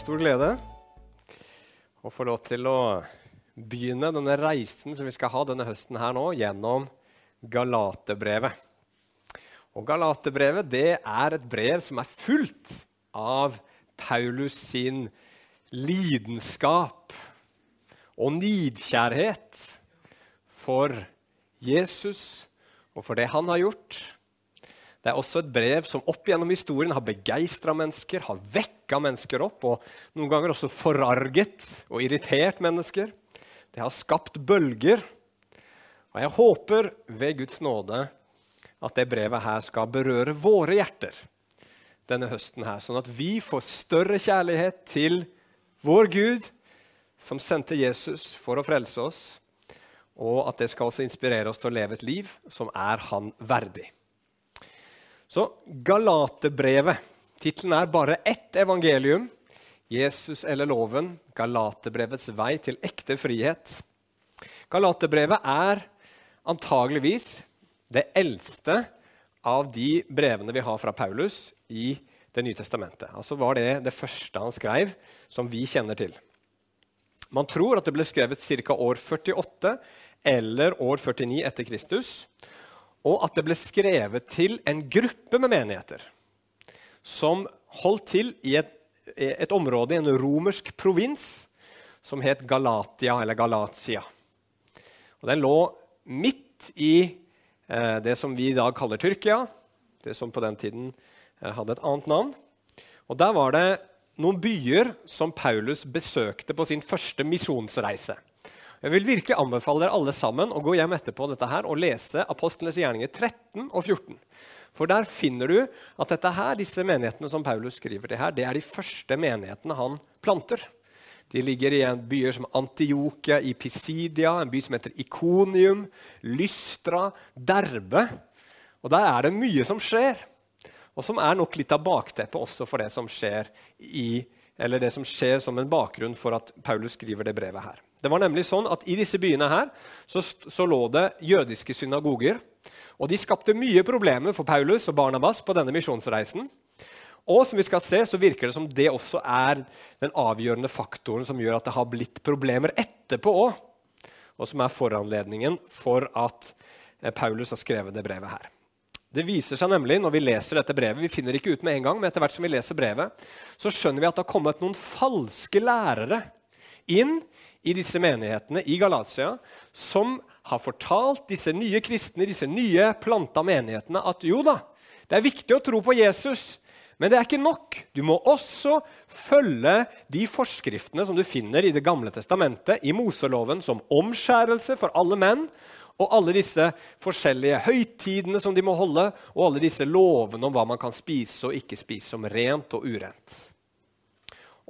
stor glede å få lov til å begynne denne reisen som vi skal ha denne høsten her nå, gjennom Galaterbrevet. Og Galaterbrevet det er et brev som er fullt av Paulus sin lidenskap og nidkjærhet for Jesus og for det han har gjort. Det er også et brev som opp gjennom historien har begeistra mennesker, har vekka mennesker opp, og noen ganger også forarget og irritert mennesker. Det har skapt bølger. Og jeg håper ved Guds nåde at det brevet her skal berøre våre hjerter denne høsten her, sånn at vi får større kjærlighet til vår Gud, som sendte Jesus for å frelse oss, og at det skal også inspirere oss til å leve et liv som er Han verdig. Så Galatebrevet. Tittelen er bare ett evangelium. Jesus eller loven. Galaterbrevets vei til ekte frihet. Galaterbrevet er antageligvis det eldste av de brevene vi har fra Paulus i Det nye testamentet. Altså var det det første han skrev, som vi kjenner til. Man tror at det ble skrevet ca. år 48 eller år 49 etter Kristus og at det ble skrevet til en gruppe med menigheter som holdt til i et, et område i en romersk provins som het Galatia, eller Galatia. Og Den lå midt i eh, det som vi i dag kaller Tyrkia, det som på den tiden eh, hadde et annet navn. Og Der var det noen byer som Paulus besøkte på sin første misjonsreise. Jeg vil virkelig anbefale dere alle sammen å gå hjem etterpå dette her og lese Apostlenes gjerninger 13 og 14. For der finner du at dette her, disse menighetene som Paulus skriver til her, det er de første menighetene han planter. De ligger i en byer som Antiokia, i Pisidia, en by som heter Ikonium, Lystra, Derbe. Og Der er det mye som skjer, og som er nok litt av bakteppet også for det som skjer i, eller det som skjer som en bakgrunn for at Paulus skriver det brevet her. Det var nemlig sånn at I disse byene her så, så, lå det jødiske synagoger. og De skapte mye problemer for Paulus og Barnabas på denne misjonsreisen. Og som vi skal se, så virker det som det også er den avgjørende faktoren som gjør at det har blitt problemer etterpå òg, og som er foranledningen for at eh, Paulus har skrevet det brevet her. Det viser seg nemlig når vi leser dette brevet, vi finner ikke ut med en gang, men etter hvert som vi leser brevet, så skjønner vi at det har kommet noen falske lærere inn i disse menighetene i Galatia som har fortalt disse nye kristne, disse nye planta menighetene, at jo da, det er viktig å tro på Jesus, men det er ikke nok. Du må også følge de forskriftene som du finner i Det gamle testamentet, i Moseloven, som omskjærelse for alle menn, og alle disse forskjellige høytidene som de må holde, og alle disse lovene om hva man kan spise og ikke spise, som rent og urent.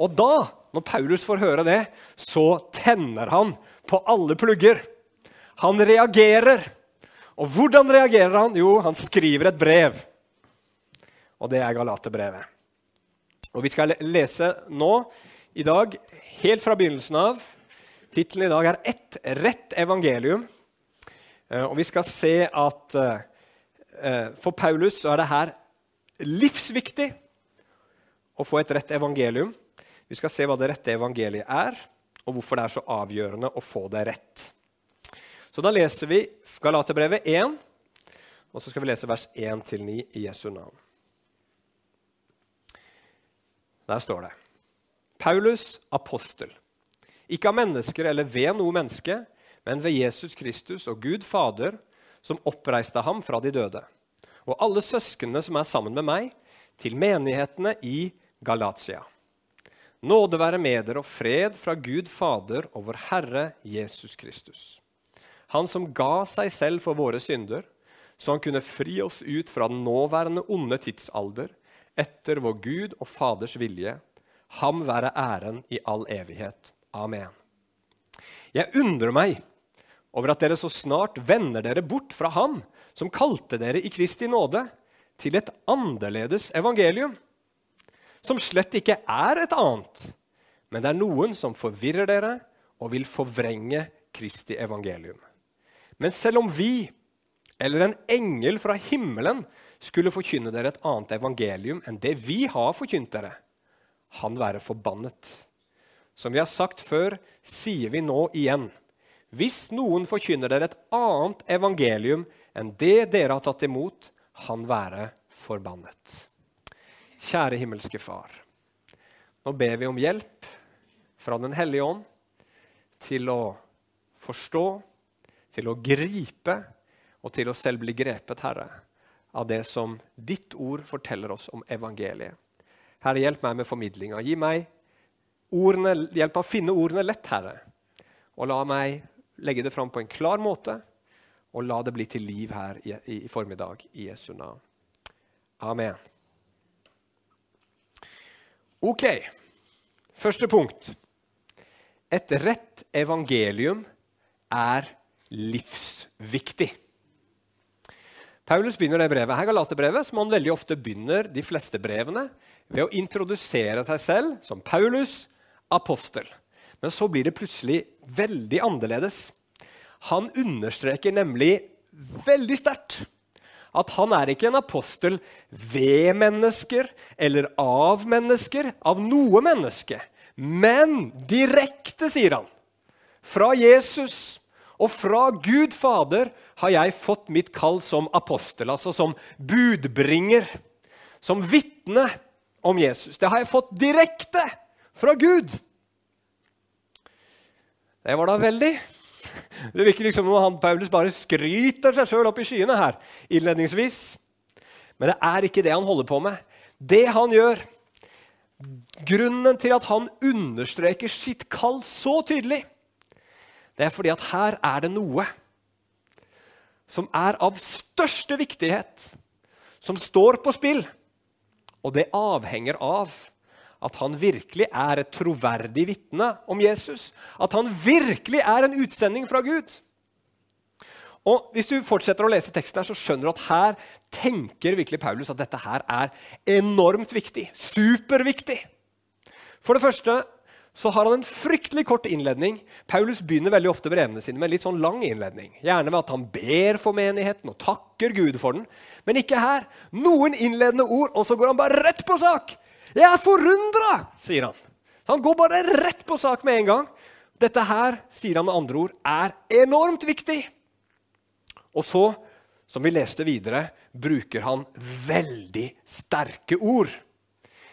Og da når Paulus får høre det, så tenner han på alle plugger. Han reagerer. Og hvordan reagerer han? Jo, han skriver et brev. Og det er Galaterbrevet. Og Vi skal lese nå i dag helt fra begynnelsen av. Tittelen i dag er 'Ett rett evangelium'. Eh, og vi skal se at eh, for Paulus så er det her livsviktig å få et rett evangelium. Vi skal se hva det rette evangeliet er, og hvorfor det er så avgjørende å få det rett. Så da leser vi Galaterbrevet 1, og så skal vi lese vers 1-9 i Jesu navn. Der står det Paulus, apostel, ikke av mennesker eller ved noe menneske, men ved Jesus Kristus og Gud Fader, som oppreiste ham fra de døde, og alle søsknene som er sammen med meg, til menighetene i Galatia. Nåde være med dere og fred fra Gud Fader og vår Herre Jesus Kristus. Han som ga seg selv for våre synder, så han kunne fri oss ut fra den nåværende onde tidsalder, etter vår Gud og Faders vilje. Ham være æren i all evighet. Amen. Jeg undrer meg over at dere så snart vender dere bort fra Ham som kalte dere i Kristi nåde, til et annerledes evangelium som slett ikke er et annet, men det er noen som forvirrer dere og vil forvrenge Kristi evangelium. Men selv om vi, eller en engel fra himmelen, skulle forkynne dere et annet evangelium enn det vi har forkynt dere, han være forbannet. Som vi har sagt før, sier vi nå igjen. Hvis noen forkynner dere et annet evangelium enn det dere har tatt imot, han være forbannet. Kjære himmelske Far. Nå ber vi om hjelp fra Den hellige ånd til å forstå, til å gripe og til å selv bli grepet, Herre, av det som ditt ord forteller oss om evangeliet. Herre, hjelp meg med formidlinga. Gi meg ordene, hjelp meg å finne ordene lett, Herre. Og la meg legge det fram på en klar måte, og la det bli til liv her i, i, i formiddag i Jesu navn. Amen. Ok, første punkt. Et rett evangelium er livsviktig. Paulus begynner det brevet her, Galaterbrevet, som han veldig ofte begynner de fleste brevene ved å introdusere seg selv som Paulus, apostel. Men så blir det plutselig veldig annerledes. Han understreker nemlig veldig sterkt at han er ikke en apostel ved mennesker eller av mennesker, av noe menneske. Men direkte, sier han, fra Jesus og fra Gud Fader har jeg fått mitt kall som apostel, altså som budbringer, som vitne om Jesus. Det har jeg fått direkte fra Gud. Det var da veldig. Det virker liksom som han Paulus bare skryter seg sjøl opp i skyene her innledningsvis. Men det er ikke det han holder på med. Det han gjør, grunnen til at han understreker sitt kall så tydelig, det er fordi at her er det noe som er av største viktighet, som står på spill. Og det avhenger av at han virkelig er et troverdig vitne om Jesus. At han virkelig er en utsending fra Gud. Og Hvis du fortsetter å lese teksten, her, så skjønner du at her tenker virkelig Paulus at dette her er enormt viktig. Superviktig. For det første så har han en fryktelig kort innledning. Paulus begynner veldig ofte brevene sine med en litt sånn lang innledning. Gjerne med at han ber for menigheten og takker Gud for den. Men ikke her. Noen innledende ord, og så går han bare rett på sak. 'Jeg er forundra', sier han. Så han går bare rett på sak med en gang. Dette her, sier han med andre ord, er enormt viktig. Og så, som vi leste videre, bruker han veldig sterke ord.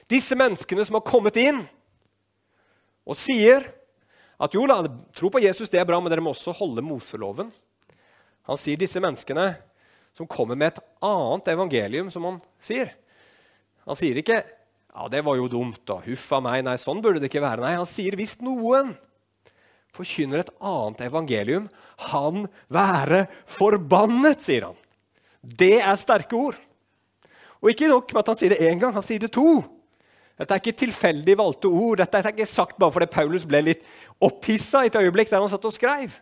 Disse menneskene som har kommet inn, og sier at jo da, tro på Jesus det er bra, men dere må også holde Moseloven. Han sier disse menneskene som kommer med et annet evangelium, som han sier. Han sier ikke ja, det var jo dumt, da. huff a meg, nei, sånn burde det ikke være. Nei, Han sier hvis noen forkynner et annet evangelium, han være forbannet, sier han. Det er sterke ord. Og ikke nok med at han sier det én gang, han sier det to. Dette er ikke tilfeldig valgte ord. Dette er ikke sagt bare fordi Paulus ble litt opphissa et øyeblikk der han satt og skrev.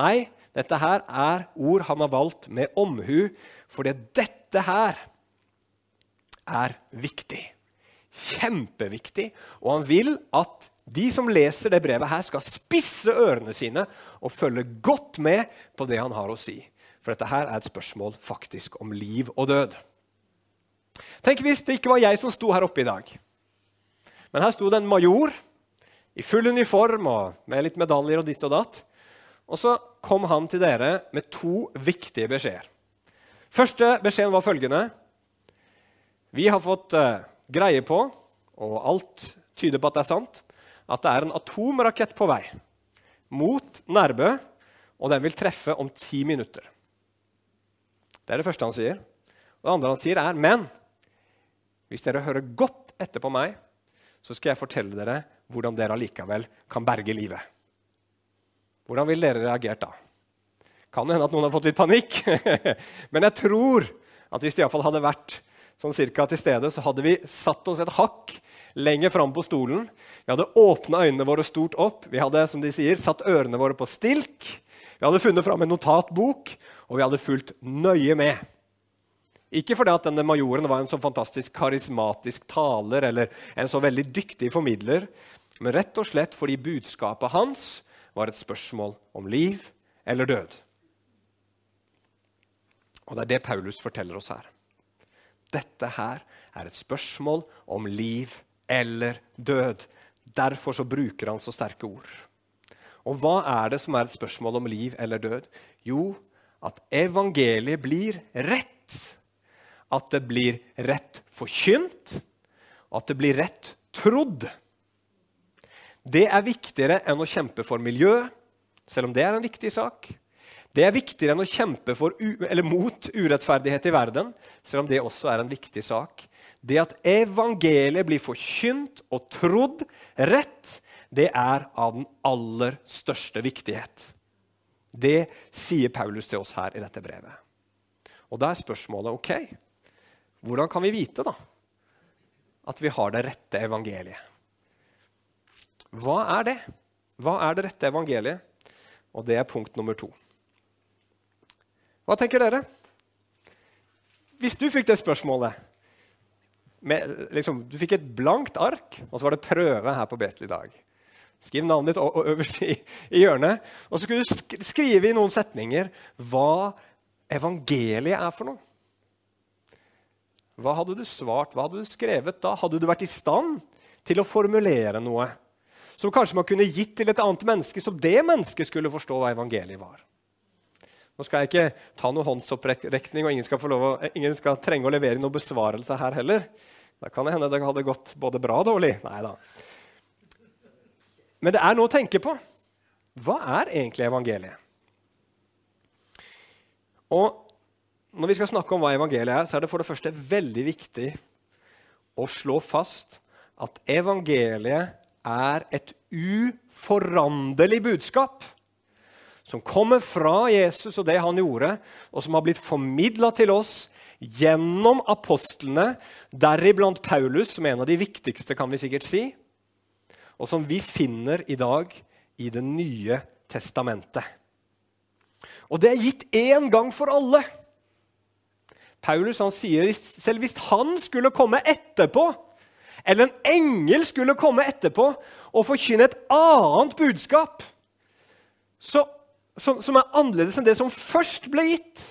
Nei, dette her er ord han har valgt med omhu, fordi dette her er viktig. Kjempeviktig. Og han vil at de som leser det brevet, her skal spisse ørene sine og følge godt med på det han har å si. For dette her er et spørsmål faktisk om liv og død. Tenk hvis det ikke var jeg som sto her oppe i dag. Men her sto det en major i full uniform og med litt medaljer og ditt og datt. Og så kom han til dere med to viktige beskjeder. Første beskjeden var følgende. Vi har fått uh, greie på, og alt tyder på at det er sant, at det er en atomrakett på vei mot Nærbø, og den vil treffe om ti minutter. Det er det første han sier. Og det andre han sier, er men hvis dere hører godt etter på meg, så skal jeg fortelle dere hvordan dere allikevel kan berge livet. Hvordan ville dere reagert da? Kan det hende at noen har fått litt panikk. Men jeg tror at hvis det iallfall hadde vært sånn cirka til stede, så hadde vi satt oss et hakk lenger fram på stolen. Vi hadde åpna øynene våre stort opp. Vi hadde som de sier, satt ørene våre på stilk. Vi hadde funnet fram en notatbok, og vi hadde fulgt nøye med. Ikke fordi at denne majoren var en så fantastisk karismatisk taler eller en så veldig dyktig formidler, men rett og slett fordi budskapet hans var et spørsmål om liv eller død. Og det er det Paulus forteller oss her. Dette her er et spørsmål om liv eller død. Derfor så bruker han så sterke ord. Og hva er det som er et spørsmål om liv eller død? Jo, at evangeliet blir rett. At det blir rett forkynt, og at det blir rett trodd. Det er viktigere enn å kjempe for miljø, selv om det er en viktig sak. Det er viktigere enn å kjempe mot urettferdighet i verden, selv om det også er en viktig sak. Det at evangeliet blir forkynt og trodd rett, det er av den aller største viktighet. Det sier Paulus til oss her i dette brevet. Og da er spørsmålet ok, hvordan kan vi vite da at vi har det rette evangeliet? Hva er det? Hva er det rette evangeliet? Og det er punkt nummer to. Hva tenker dere? Hvis du fikk det spørsmålet med, liksom, Du fikk et blankt ark, og så var det prøve her på Betel i dag. Skriv navnet ditt øverst i, i hjørnet. Og så skulle du skrive i noen setninger hva evangeliet er for noe. Hva hadde du svart? Hva hadde du skrevet da? Hadde du vært i stand til å formulere noe som kanskje man kunne gitt til et annet menneske, så det mennesket skulle forstå hva evangeliet var? Nå skal jeg ikke ta noen håndsopprekning, og ingen skal, å, ingen skal trenge å levere noen besvarelse her heller. Da kan det hende det hadde gått både bra og dårlig. Nei da. Men det er noe å tenke på. Hva er egentlig evangeliet? Og Når vi skal snakke om hva evangeliet er, så er det for det første veldig viktig å slå fast at evangeliet er et uforanderlig budskap som kommer fra Jesus og det han gjorde, og som har blitt formidla til oss gjennom apostlene, deriblant Paulus, som er en av de viktigste, kan vi sikkert si, og som vi finner i dag i Det nye testamentet. Og det er gitt én gang for alle. Paulus han sier selv hvis han skulle komme etterpå, eller en engel skulle komme etterpå og forkynne et annet budskap så, som, som er annerledes enn det som først ble gitt,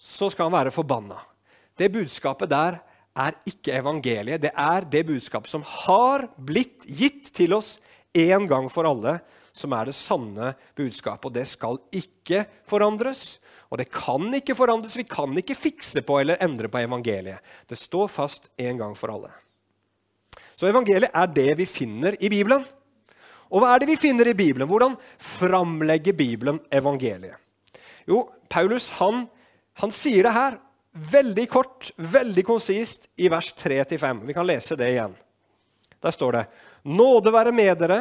så skal han være forbanna. Det budskapet der er ikke evangeliet. Det er det budskapet som har blitt gitt til oss en gang for alle, som er det sanne budskapet. Og det skal ikke forandres. Og det kan ikke forandres. Vi kan ikke fikse på eller endre på evangeliet. Det står fast en gang for alle. Så evangeliet er det vi finner i Bibelen. Og hva er det vi finner i Bibelen? Hvordan framlegger Bibelen evangeliet? Jo, Paulus han, han sier det her, Veldig kort, veldig konsist i vers 3-5. Vi kan lese det igjen. Der står det Nåde være med dere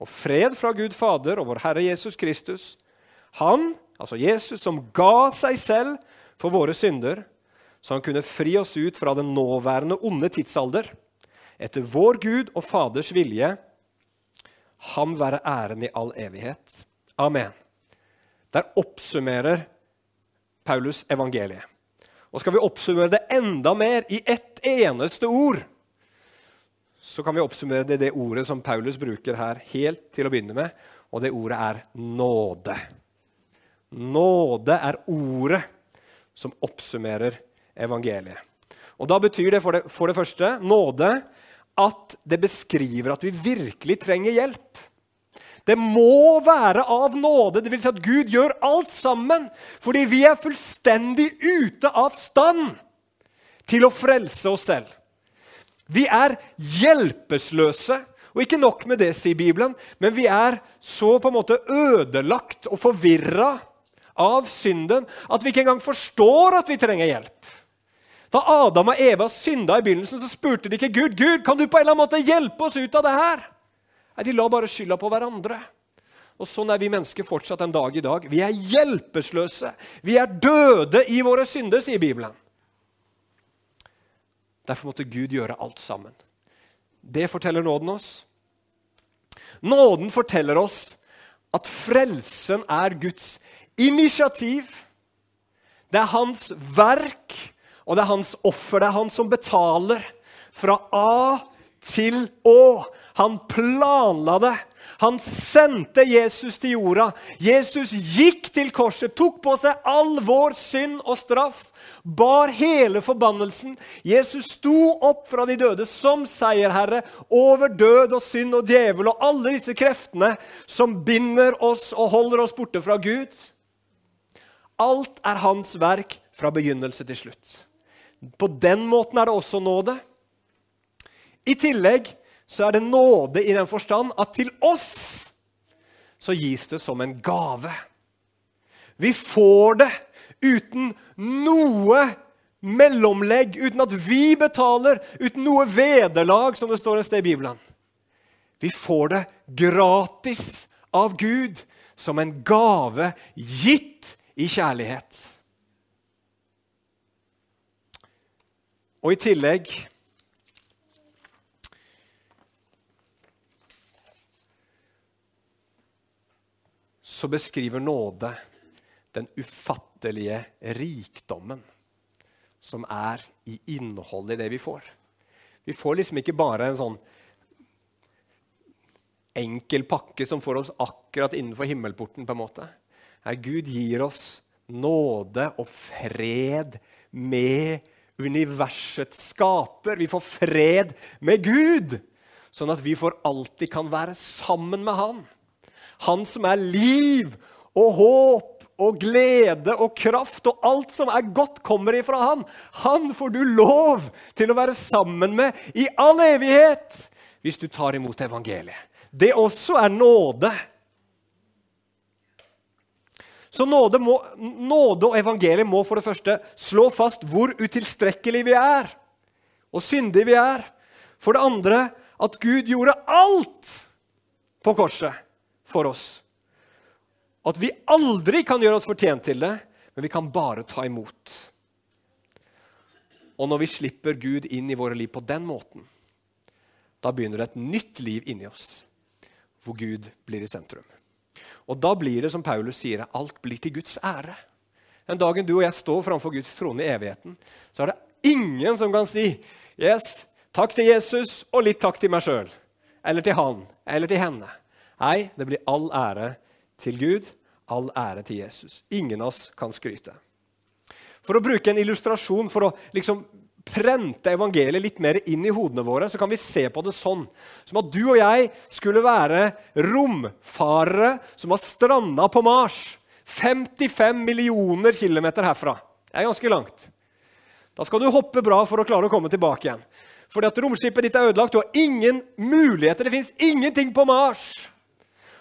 og fred fra Gud Fader og vår Herre Jesus Kristus. Han, altså Jesus, som ga seg selv for våre synder, så han kunne fri oss ut fra den nåværende onde tidsalder, etter vår Gud og Faders vilje. Ham være æren i all evighet. Amen. Der oppsummerer Paulus evangeliet. Og skal vi oppsummere det enda mer i ett eneste ord, så kan vi oppsummere det i det ordet som Paulus bruker her helt til å begynne med, og det ordet er nåde. Nåde er ordet som oppsummerer evangeliet. Og Da betyr det for det, for det første nåde at det beskriver at vi virkelig trenger hjelp. Det må være av nåde, Det vil Si at Gud gjør alt sammen fordi vi er fullstendig ute av stand til å frelse oss selv. Vi er hjelpeløse. Og ikke nok med det, sier Bibelen, men vi er så på en måte ødelagt og forvirra av synden at vi ikke engang forstår at vi trenger hjelp. Da Adam og Eva synda i begynnelsen, så spurte de ikke Gud Gud, kan du på en eller annen måte hjelpe oss ut av det her. Nei, De la bare skylda på hverandre. Og Sånn er vi mennesker fortsatt en dag i dag. Vi er hjelpeløse. Vi er døde i våre synder, sier Bibelen. Derfor måtte Gud gjøre alt sammen. Det forteller nåden oss. Nåden forteller oss at frelsen er Guds initiativ. Det er hans verk, og det er hans offer. Det er han som betaler fra A til Å. Han planla det. Han sendte Jesus til jorda. Jesus gikk til korset, tok på seg all vår synd og straff, bar hele forbannelsen. Jesus sto opp fra de døde som seierherre over død og synd og djevel og alle disse kreftene som binder oss og holder oss borte fra Gud. Alt er hans verk fra begynnelse til slutt. På den måten er det også nåde. I tillegg så er det nåde i den forstand at til oss så gis det som en gave. Vi får det uten noe mellomlegg, uten at vi betaler, uten noe vederlag, som det står et sted i Bibelen. Vi får det gratis av Gud som en gave gitt i kjærlighet. Og i tillegg så beskriver nåde den ufattelige rikdommen som er i innholdet i det vi får. Vi får liksom ikke bare en sånn enkel pakke som får oss akkurat innenfor himmelporten. på en måte. Nei, Gud gir oss nåde og fred med universets skaper. Vi får fred med Gud, sånn at vi for alltid kan være sammen med Han. Han som er liv og håp og glede og kraft, og alt som er godt, kommer ifra han. Han får du lov til å være sammen med i all evighet hvis du tar imot evangeliet. Det også er nåde. Så nåde, må, nåde og evangeliet må for det første slå fast hvor utilstrekkelige vi er, og syndige vi er. For det andre at Gud gjorde alt på korset for oss. At vi aldri kan gjøre oss fortjent til det, men vi kan bare ta imot. Og når vi slipper Gud inn i våre liv på den måten, da begynner det et nytt liv inni oss, hvor Gud blir i sentrum. Og da blir det som Paulus sier, alt blir til Guds ære. Den dagen du og jeg står framfor Guds trone i evigheten, så er det ingen som kan si yes, takk til Jesus og litt takk til meg sjøl. Eller til han eller til henne. Nei, det blir all ære til Gud, all ære til Jesus. Ingen av oss kan skryte. For å bruke en illustrasjon for å liksom prente evangeliet litt mer inn i hodene våre, så kan vi se på det sånn som at du og jeg skulle være romfarere som har stranda på Mars. 55 millioner kilometer herfra. Det er ganske langt. Da skal du hoppe bra for å klare å komme tilbake igjen. Fordi at romskipet ditt er ødelagt. Du har ingen muligheter. Det fins ingenting på Mars.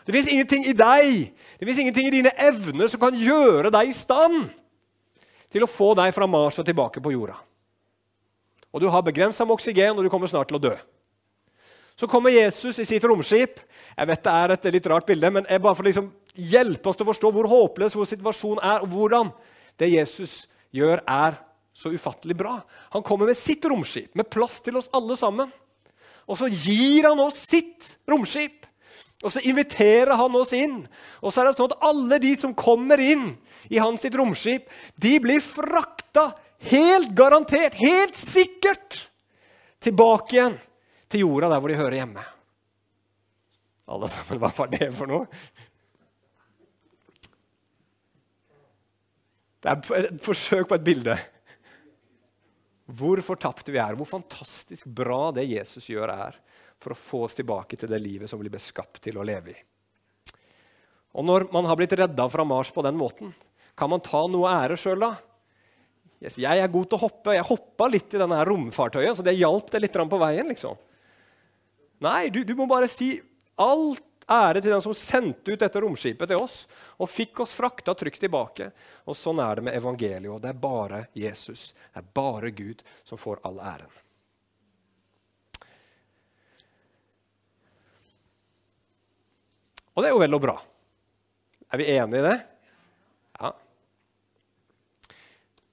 Det fins ingenting i deg, det fins ingenting i dine evner som kan gjøre deg i stand til å få deg fra Mars og tilbake på jorda. Og du har begrensa med oksygen, og du kommer snart til å dø. Så kommer Jesus i sitt romskip. Jeg vet det er et litt rart bilde, men jeg bare for liksom hjelpe oss til å forstå hvor håpløs vår situasjon er, og hvordan det Jesus gjør, er så ufattelig bra. Han kommer med sitt romskip, med plass til oss alle sammen. Og så gir han oss sitt romskip. Og så inviterer han oss inn. Og så er det sånn at alle de som kommer inn i hans sitt romskip, de blir frakta helt garantert, helt sikkert, tilbake igjen til jorda der hvor de hører hjemme. Alle sammen, hva var det for noe? Det er et forsøk på et bilde. Hvor fortapte vi er, hvor fantastisk bra det Jesus gjør, er for å få oss tilbake til det livet som vi ble skapt til å leve i. Og når man har blitt redda fra Mars på den måten, kan man ta noe ære sjøl da? Yes, jeg er god til å hoppe. Jeg hoppa litt i denne romfartøyet, så det hjalp det litt på veien. liksom. Nei, du, du må bare si alt ære til den som sendte ut dette romskipet til oss og fikk oss frakta trygt tilbake. Og Sånn er det med evangeliet. og Det er bare Jesus, det er bare Gud, som får all æren. Og det er jo vel og bra. Er vi enige i det? Ja.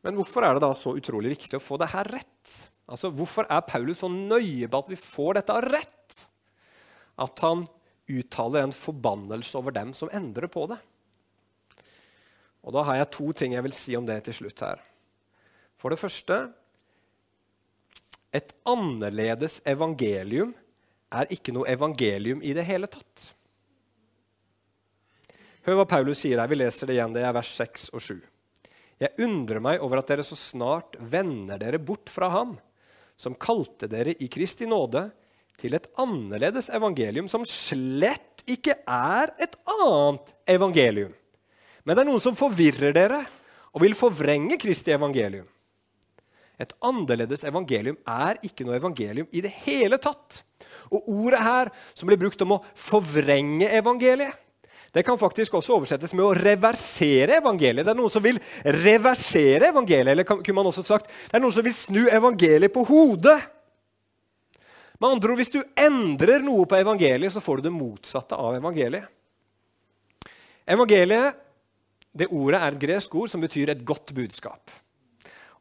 Men hvorfor er det da så utrolig viktig å få det her rett? Altså, Hvorfor er Paulus så nøye på at vi får dette rett? At han uttaler en forbannelse over dem som endrer på det. Og Da har jeg to ting jeg vil si om det til slutt her. For det første Et annerledes evangelium er ikke noe evangelium i det hele tatt. Hør hva Paulus sier her. Vi leser det igjen. Det er vers 6 og 7. Jeg undrer meg over at dere så snart vender dere bort fra ham, som kalte dere i Kristi nåde, til et annerledes evangelium, som slett ikke er et annet evangelium. Men det er noen som forvirrer dere og vil forvrenge Kristi evangelium. Et annerledes evangelium er ikke noe evangelium i det hele tatt. Og ordet her som blir brukt om å forvrenge evangeliet, det kan faktisk også oversettes med å reversere evangeliet. Det er noen som vil reversere evangeliet. Eller kunne man også sagt, det er noen som vil snu evangeliet på hodet. Med andre ord, Hvis du endrer noe på evangeliet, så får du det motsatte av evangeliet. Evangeliet det ordet er et gresk ord som betyr et godt budskap.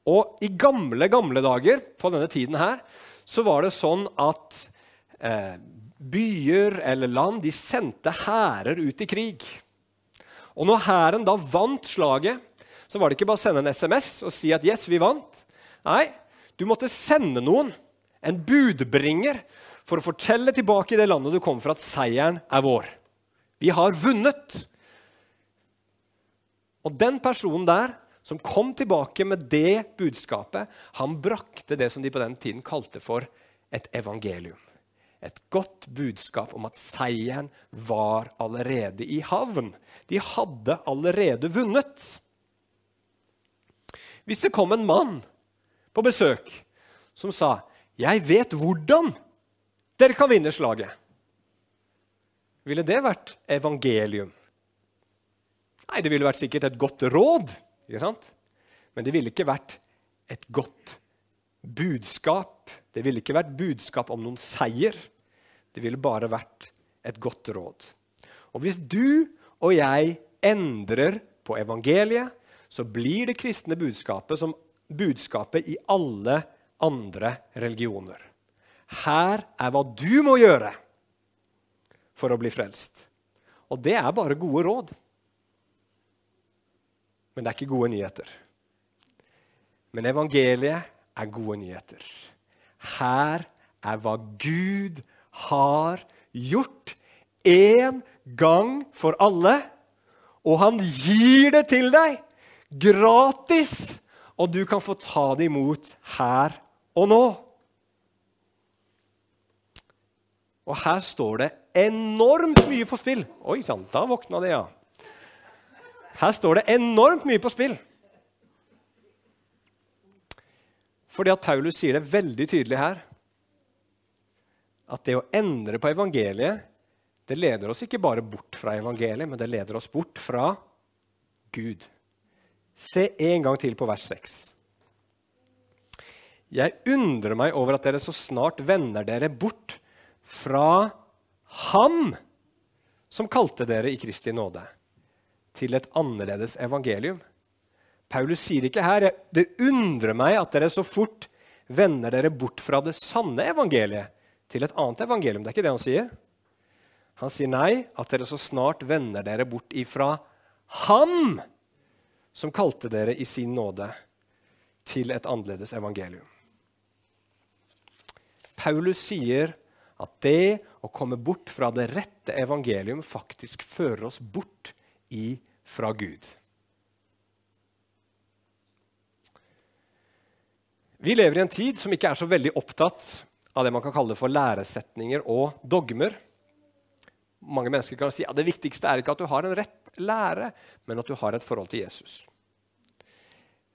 Og I gamle gamle dager på denne tiden her, så var det sånn at eh, byer eller land de sendte hærer ut i krig. Og når hæren da vant slaget, så var det ikke bare å sende en SMS og si at 'yes, vi vant'. Nei, du måtte sende noen, en budbringer, for å fortelle tilbake i det landet du kom fra, at seieren er vår. Vi har vunnet. Og den personen der som kom tilbake med det budskapet, han brakte det som de på den tiden kalte for et evangelium et godt budskap om at seieren var allerede i havn. De hadde allerede vunnet. Hvis det kom en mann på besøk som sa 'Jeg vet hvordan dere kan vinne slaget', ville det vært evangelium? Nei, det ville vært sikkert et godt råd, ikke sant? men det ville ikke vært et godt budskap. Det ville ikke vært budskap om noen seier. Det ville bare vært et godt råd. Og hvis du og jeg endrer på evangeliet, så blir det kristne budskapet som budskapet i alle andre religioner. Her er hva du må gjøre for å bli frelst. Og det er bare gode råd. Men det er ikke gode nyheter. Men evangeliet er gode nyheter. Her er hva Gud har gjort en gang for alle. Og han gir det til deg gratis, og du kan få ta det imot her og nå. Og her står det enormt mye på spill. Oi sann, da våkna det, ja. Her står det enormt mye på spill. Fordi at Paulus sier det veldig tydelig her at det å endre på evangeliet det leder oss ikke bare bort fra evangeliet, men det leder oss bort fra Gud. Se en gang til på vers 6. Jeg undrer meg over at dere så snart vender dere bort fra Ham som kalte dere i Kristi nåde, til et annerledes evangelium. Paulus sier ikke her det undrer meg at dere så fort vender dere bort fra det sanne evangeliet til et annet evangelium. Det er ikke det han sier. Han sier nei, at dere så snart vender dere bort ifra Ham som kalte dere i sin nåde, til et annerledes evangelium. Paulus sier at det å komme bort fra det rette evangelium faktisk fører oss bort ifra Gud. Vi lever i en tid som ikke er så veldig opptatt av det man kan kalle for læresetninger og dogmer. Mange mennesker kan si at ja, det viktigste er ikke at du har en rett lære, men at du har et forhold til Jesus.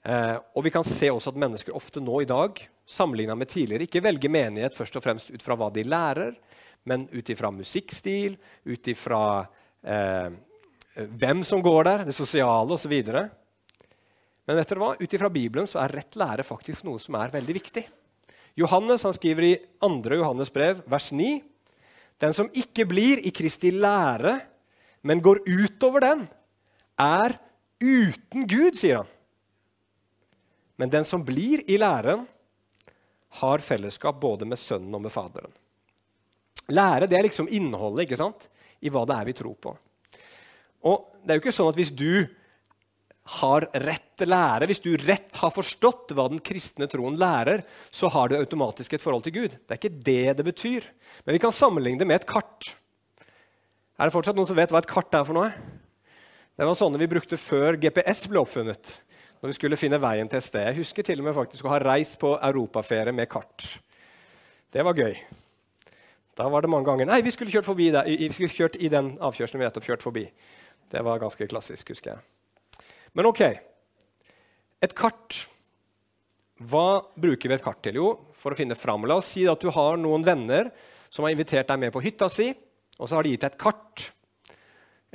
Eh, og Vi kan se også at mennesker ofte nå i dag sammenligna med tidligere, ikke velger menighet først og fremst ut fra hva de lærer, men ut ifra musikkstil, ut ifra eh, hvem som går der, det sosiale osv. Men vet dere hva? ut ifra Bibelen så er rett lære faktisk noe som er veldig viktig. Johannes han skriver i 2. Johannes brev, vers 9.: Den som ikke blir i Kristi lære, men går utover den, er uten Gud, sier han. Men den som blir i læren, har fellesskap både med Sønnen og med Faderen. Lære det er liksom innholdet ikke sant? i hva det er vi tror på. Og det er jo ikke sånn at Hvis du har rett lære, hvis du rett har forstått hva den kristne troen lærer, så har du automatisk et forhold til Gud. Det er ikke det det betyr. Men vi kan sammenligne det med et kart. Er det fortsatt noen som vet hva et kart er for noe? Det var sånne vi brukte før GPS ble oppfunnet. Når vi skulle finne veien til et sted. Jeg husker til og med faktisk å ha reist på europaferie med kart. Det var gøy. Da var det mange ganger Nei, vi skulle kjørt, forbi der. vi skulle kjørt i den avkjørselen vi nettopp kjørt forbi. Det var ganske klassisk, husker jeg. Men ok. Et kart. Hva bruker vi et kart til? Jo, for å finne fram. La oss si at du har noen venner som har invitert deg med på hytta si, og så har de gitt deg et kart.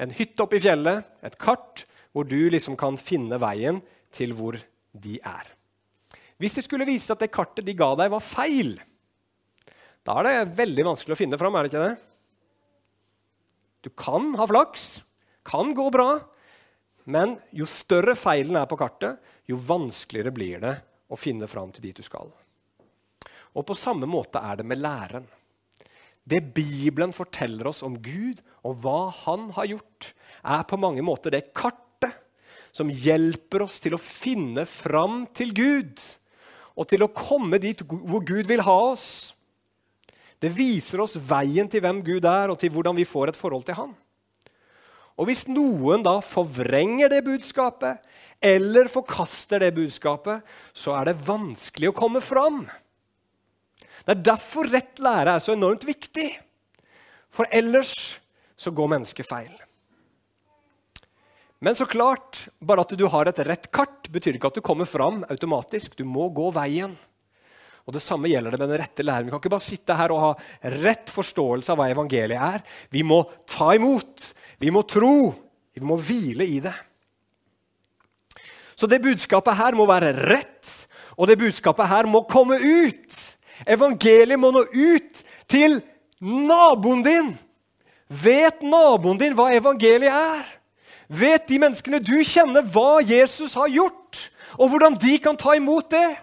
En hytte oppe i fjellet, et kart hvor du liksom kan finne veien til hvor de er. Hvis det skulle vise at det kartet de ga deg, var feil, da er det veldig vanskelig å finne fram, er det ikke det? Du kan ha flaks, kan gå bra, men jo større feilen er på kartet, jo vanskeligere blir det å finne fram til dit du skal. Og På samme måte er det med læren. Det Bibelen forteller oss om Gud og hva Han har gjort, er på mange måter det kartet som hjelper oss til å finne fram til Gud og til å komme dit hvor Gud vil ha oss. Det viser oss veien til hvem Gud er, og til hvordan vi får et forhold til Han. Og Hvis noen da forvrenger det budskapet eller forkaster det budskapet, så er det vanskelig å komme fram. Det er derfor rett lære er så enormt viktig. For ellers så går mennesket feil. Men så klart, bare at du har et rett kart, betyr ikke at du kommer fram automatisk. Du må gå veien. Og Det samme gjelder det med den rette læren. Vi kan ikke bare sitte her og ha rett forståelse av hva evangeliet er. Vi må ta imot, vi må tro, vi må hvile i det. Så det budskapet her må være rett, og det budskapet her må komme ut. Evangeliet må nå ut til naboen din. Vet naboen din hva evangeliet er? Vet de menneskene du kjenner, hva Jesus har gjort, og hvordan de kan ta imot det?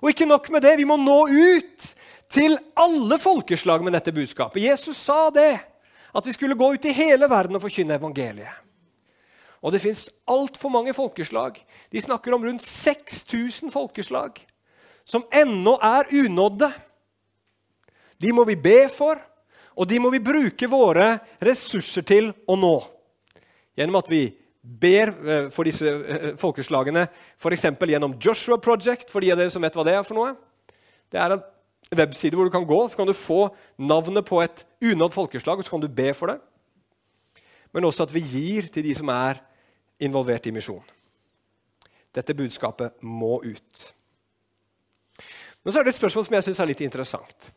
Og ikke nok med det, vi må nå ut til alle folkeslag med dette budskapet. Jesus sa det, at vi skulle gå ut i hele verden og forkynne evangeliet. Og det fins altfor mange folkeslag. De snakker om rundt 6000 folkeslag som ennå er unådde. De må vi be for, og de må vi bruke våre ressurser til å nå. Gjennom at vi ber eh, for disse eh, folkeslagene, f.eks. gjennom Joshua Project, for de av dere som vet hva det er for noe. Det er en webside hvor du kan gå, så kan du få navnet på et unådd folkeslag, og så kan du be for det. Men også at vi gir til de som er involvert i misjon. Dette budskapet må ut. Men så er det et spørsmål som jeg syns er litt interessant.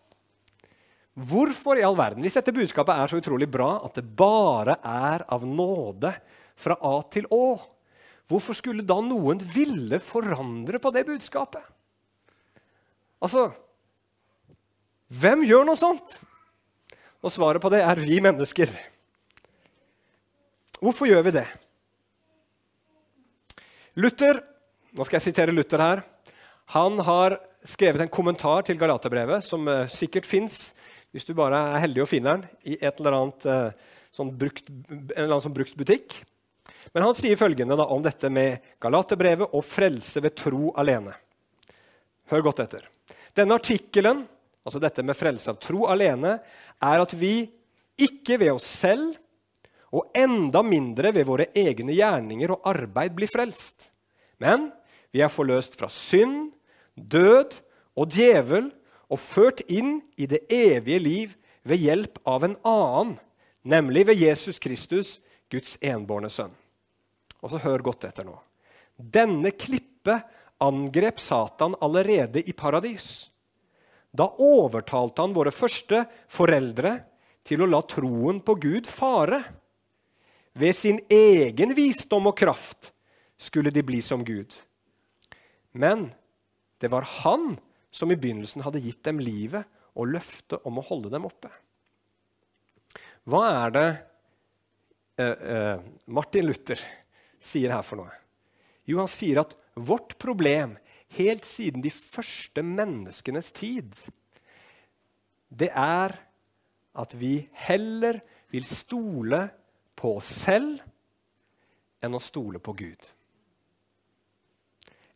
Hvorfor i all verden, hvis dette budskapet er så utrolig bra at det bare er av nåde fra A til Å, hvorfor skulle da noen ville forandre på det budskapet? Altså Hvem gjør noe sånt? Og svaret på det er vi mennesker. Hvorfor gjør vi det? Luther, nå skal jeg sitere Luther her, han har skrevet en kommentar til Galaterbrevet som uh, sikkert fins, hvis du bare er heldig og finner den, i et eller annet, uh, sånn brukt, en eller annen sånn brukt butikk. Men han sier følgende da, om dette med Galaterbrevet og frelse ved tro alene. Hør godt etter. Denne artikkelen, altså dette med frelse av tro alene, er at vi ikke ved oss selv og enda mindre ved våre egne gjerninger og arbeid blir frelst. Men vi er forløst fra synd, død og djevel og ført inn i det evige liv ved hjelp av en annen, nemlig ved Jesus Kristus, Guds enbårne sønn. Og så hør godt etter nå. Denne klippe angrep Satan allerede i paradis. Da overtalte han våre første foreldre til å la troen på Gud fare. Ved sin egen visdom og kraft skulle de bli som Gud. Men det var han som i begynnelsen hadde gitt dem livet og løftet om å holde dem oppe. Hva er det eh, eh, Martin Luther sier her for noe? Jo, han sier at vårt problem helt siden de første menneskenes tid, det er at vi heller vil stole på oss selv enn å stole på Gud.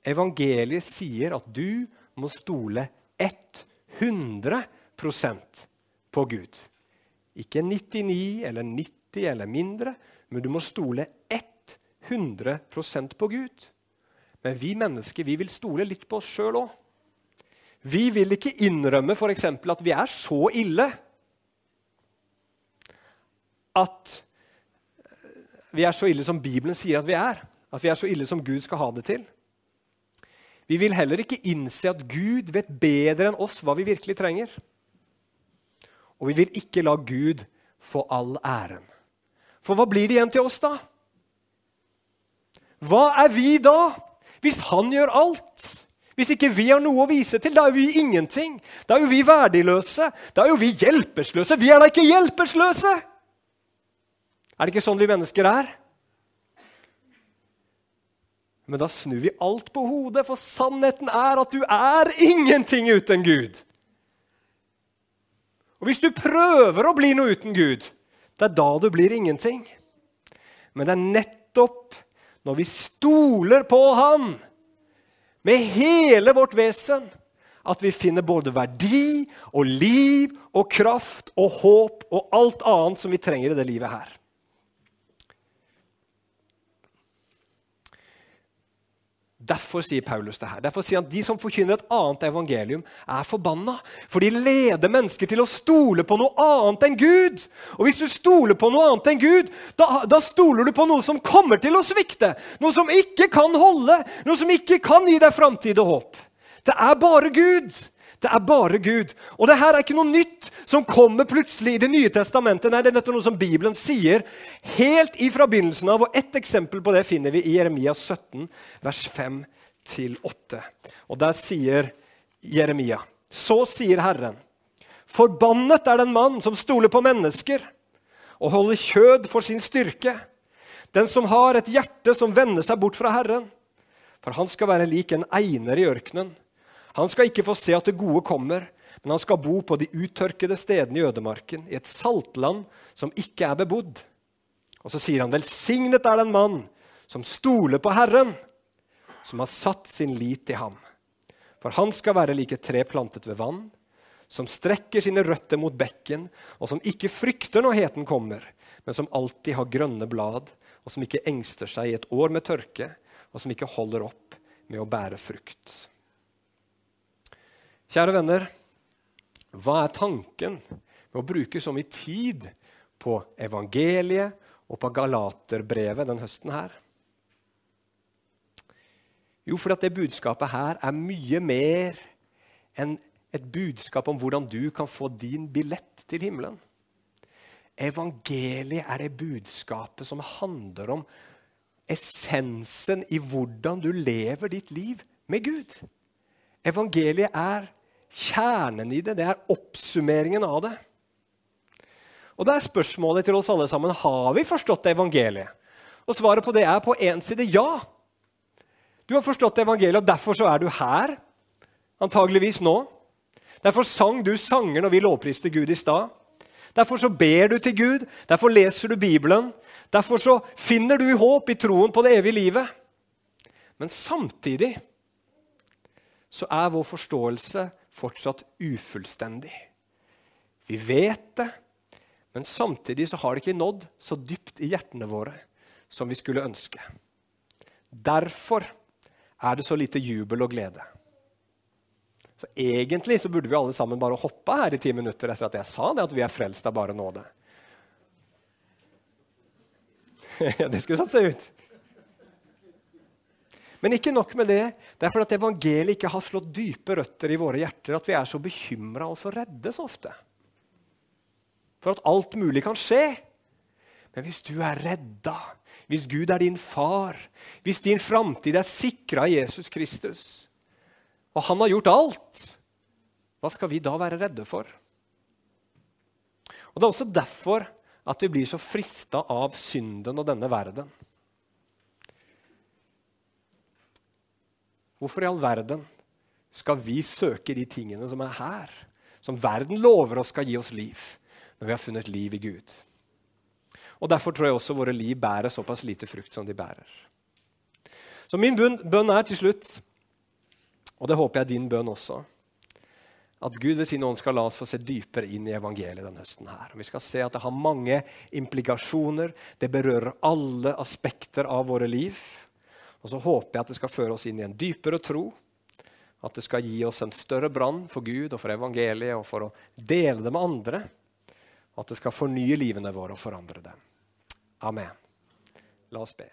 Evangeliet sier at du må stole 100% på Gud. Ikke 99 eller 90 eller mindre, men du må stole 100% på Gud. Men vi mennesker vi vil stole litt på oss sjøl òg. Vi vil ikke innrømme f.eks. at vi er så ille at vi er så ille som Bibelen sier at vi er. At vi er så ille som Gud skal ha det til. Vi vil heller ikke innse at Gud vet bedre enn oss hva vi virkelig trenger. Og vi vil ikke la Gud få all æren. For hva blir det igjen til oss, da? Hva er vi da, hvis han gjør alt? Hvis ikke vi har noe å vise til, da er vi ingenting. Da er jo vi verdiløse. Da er jo vi hjelpeløse. Vi er da ikke hjelpeløse! Er det ikke sånn vi mennesker er? Men da snur vi alt på hodet, for sannheten er at du er ingenting uten Gud. Og hvis du prøver å bli noe uten Gud, det er da du blir ingenting. Men det er nettopp når vi stoler på Han med hele vårt vesen, at vi finner både verdi og liv og kraft og håp og alt annet som vi trenger i det livet her. Derfor sier Paulus det her. Derfor sier han at De som forkynner et annet evangelium, er forbanna. For de leder mennesker til å stole på noe annet enn Gud. Og hvis du stoler på noe annet enn Gud, da, da stoler du på noe som kommer til å svikte. Noe som ikke kan holde, noe som ikke kan gi deg framtid og håp. Det er bare Gud. Det er bare Gud. Og det her er ikke noe nytt som kommer plutselig i Det nye testamentet. Nei, det er noe som Bibelen sier helt ifra begynnelsen av. Og Ett eksempel på det finner vi i Jeremia 17, vers 5-8. Og Der sier Jeremia, så sier Herren, forbannet er den mann som stoler på mennesker og holder kjød for sin styrke, den som har et hjerte som vender seg bort fra Herren. For han skal være lik en einer i ørkenen han skal ikke få se at det gode kommer, men han skal bo på de uttørkede stedene i ødemarken, i et saltland som ikke er bebodd. Og så sier han, velsignet er den mann som stoler på Herren, som har satt sin lit i ham. For han skal være like tre plantet ved vann, som strekker sine røtter mot bekken, og som ikke frykter når heten kommer, men som alltid har grønne blad, og som ikke engster seg i et år med tørke, og som ikke holder opp med å bære frukt. Kjære venner, hva er tanken med å bruke så mye tid på evangeliet og på Galaterbrevet den høsten her? Jo, fordi det budskapet her er mye mer enn et budskap om hvordan du kan få din billett til himmelen. Evangeliet er det budskapet som handler om essensen i hvordan du lever ditt liv med Gud. Evangeliet er kjernen i det. Det er oppsummeringen av det. Og da er spørsmålet til oss alle sammen har vi forstått evangeliet. Og svaret på det er på én side ja. Du har forstått evangeliet, og derfor så er du her. Antageligvis nå. Derfor sang du sanger når vi lovpriste Gud i stad. Derfor så ber du til Gud, derfor leser du Bibelen. Derfor så finner du håp i troen på det evige livet. Men samtidig så er vår forståelse fortsatt ufullstendig. Vi vet det, men samtidig så har det ikke nådd så dypt i hjertene våre som vi skulle ønske. Derfor er det så lite jubel og glede. Så Egentlig så burde vi alle sammen bare hoppe her i ti minutter etter at jeg sa det, at vi er frelst av bare nåde. det skulle satt seg ut. Men ikke nok med det. Det er fordi at evangeliet ikke har slått dype røtter i våre hjerter at vi er så bekymra og så redde så ofte. For at alt mulig kan skje. Men hvis du er redda, hvis Gud er din far, hvis din framtid er sikra i Jesus Kristus, og han har gjort alt, hva skal vi da være redde for? Og Det er også derfor at vi blir så frista av synden og denne verden. Hvorfor i all verden skal vi søke de tingene som er her? Som verden lover oss skal gi oss liv, når vi har funnet liv i Gud. Og Derfor tror jeg også våre liv bærer såpass lite frukt som de bærer. Så min bønn er til slutt, og det håper jeg er din bønn også, at Gud ved sin ånd skal la oss få se dypere inn i evangeliet denne høsten. her. Vi skal se at det har mange implikasjoner. Det berører alle aspekter av våre liv. Og så håper jeg at det skal føre oss inn i en dypere tro. At det skal gi oss en større brann for Gud og for evangeliet og for å dele det med andre. At det skal fornye livene våre og forandre dem. Amen. La oss be.